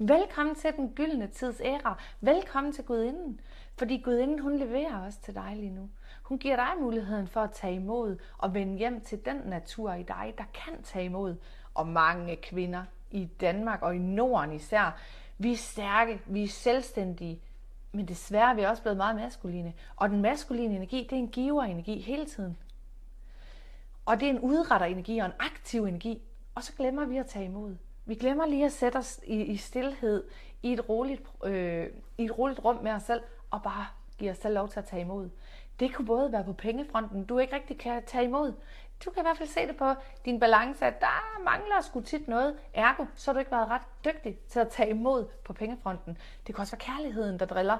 Velkommen til den gyldne tids æra. Velkommen til Gudinden. Fordi Gudinden, hun leverer også til dig lige nu. Hun giver dig muligheden for at tage imod og vende hjem til den natur i dig, der kan tage imod. Og mange kvinder i Danmark og i Norden især, vi er stærke, vi er selvstændige, men desværre er vi også blevet meget maskuline. Og den maskuline energi, det er en giver energi hele tiden. Og det er en udretter energi og en aktiv energi. Og så glemmer vi at tage imod. Vi glemmer lige at sætte os i, i stillhed i et, roligt, øh, i et roligt rum med os selv, og bare give os selv lov til at tage imod. Det kunne både være på pengefronten, du ikke rigtig kan tage imod. Du kan i hvert fald se det på din balance, at der mangler sgu tit noget. Ergo, så har du ikke været ret dygtig til at tage imod på pengefronten. Det kan også være kærligheden, der driller.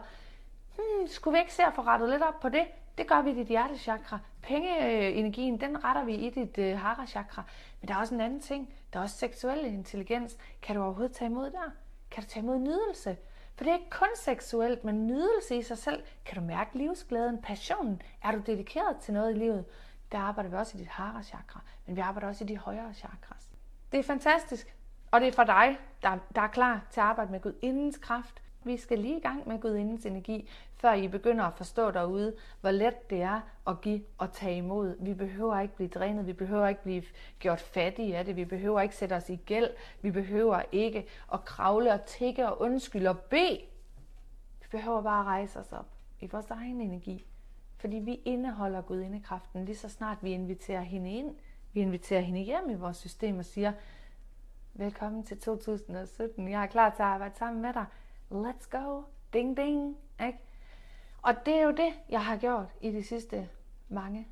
Hmm, skulle vi ikke se at få rettet lidt op på det? Det gør vi i dit hjertechakra. Pengeenergien, den retter vi i dit øh, harachakra. Men der er også en anden ting. Der er også seksuel intelligens. Kan du overhovedet tage imod der? Kan du tage imod nydelse? For det er ikke kun seksuelt, men nydelse i sig selv. Kan du mærke livsglæden, passionen? Er du dedikeret til noget i livet? Der arbejder vi også i dit hara chakra, men vi arbejder også i de højere chakras. Det er fantastisk, og det er for dig, der, der er klar til at arbejde med Gud indens kraft, vi skal lige i gang med Gudindens energi, før I begynder at forstå derude, hvor let det er at give og tage imod. Vi behøver ikke blive drænet, vi behøver ikke blive gjort fattige af det, vi behøver ikke sætte os i gæld, vi behøver ikke at kravle og tikke og undskylde og bede. Vi behøver bare at rejse os op i vores egen energi, fordi vi indeholder Gudindekraften lige så snart vi inviterer hende ind. Vi inviterer hende hjem i vores system og siger, velkommen til 2017, jeg er klar til at arbejde sammen med dig let's go, ding ding, ikke? Og det er jo det, jeg har gjort i de sidste mange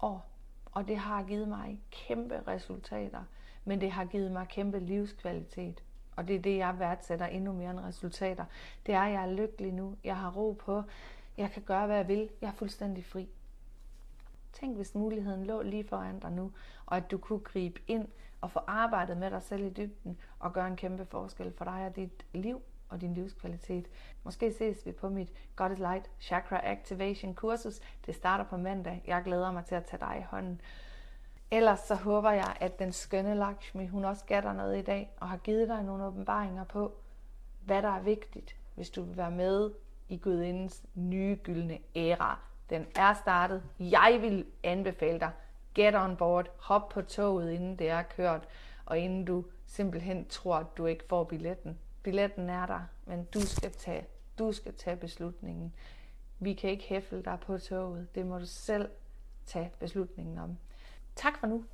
år. Og det har givet mig kæmpe resultater, men det har givet mig kæmpe livskvalitet. Og det er det, jeg værdsætter endnu mere end resultater. Det er, at jeg er lykkelig nu. Jeg har ro på. Jeg kan gøre, hvad jeg vil. Jeg er fuldstændig fri. Tænk, hvis muligheden lå lige foran dig nu, og at du kunne gribe ind og få arbejdet med dig selv i dybden og gøre en kæmpe forskel for dig og dit liv og din livskvalitet. Måske ses vi på mit God is Light Chakra Activation kursus. Det starter på mandag. Jeg glæder mig til at tage dig i hånden. Ellers så håber jeg, at den skønne Lakshmi, hun også gav dig noget i dag, og har givet dig nogle åbenbaringer på, hvad der er vigtigt, hvis du vil være med i Gudindens nye gyldne æra. Den er startet. Jeg vil anbefale dig, get on board, hop på toget, inden det er kørt, og inden du simpelthen tror, at du ikke får billetten. Billetten er der, men du skal tage, du skal tage beslutningen. Vi kan ikke hæfle dig på toget. Det må du selv tage beslutningen om. Tak for nu.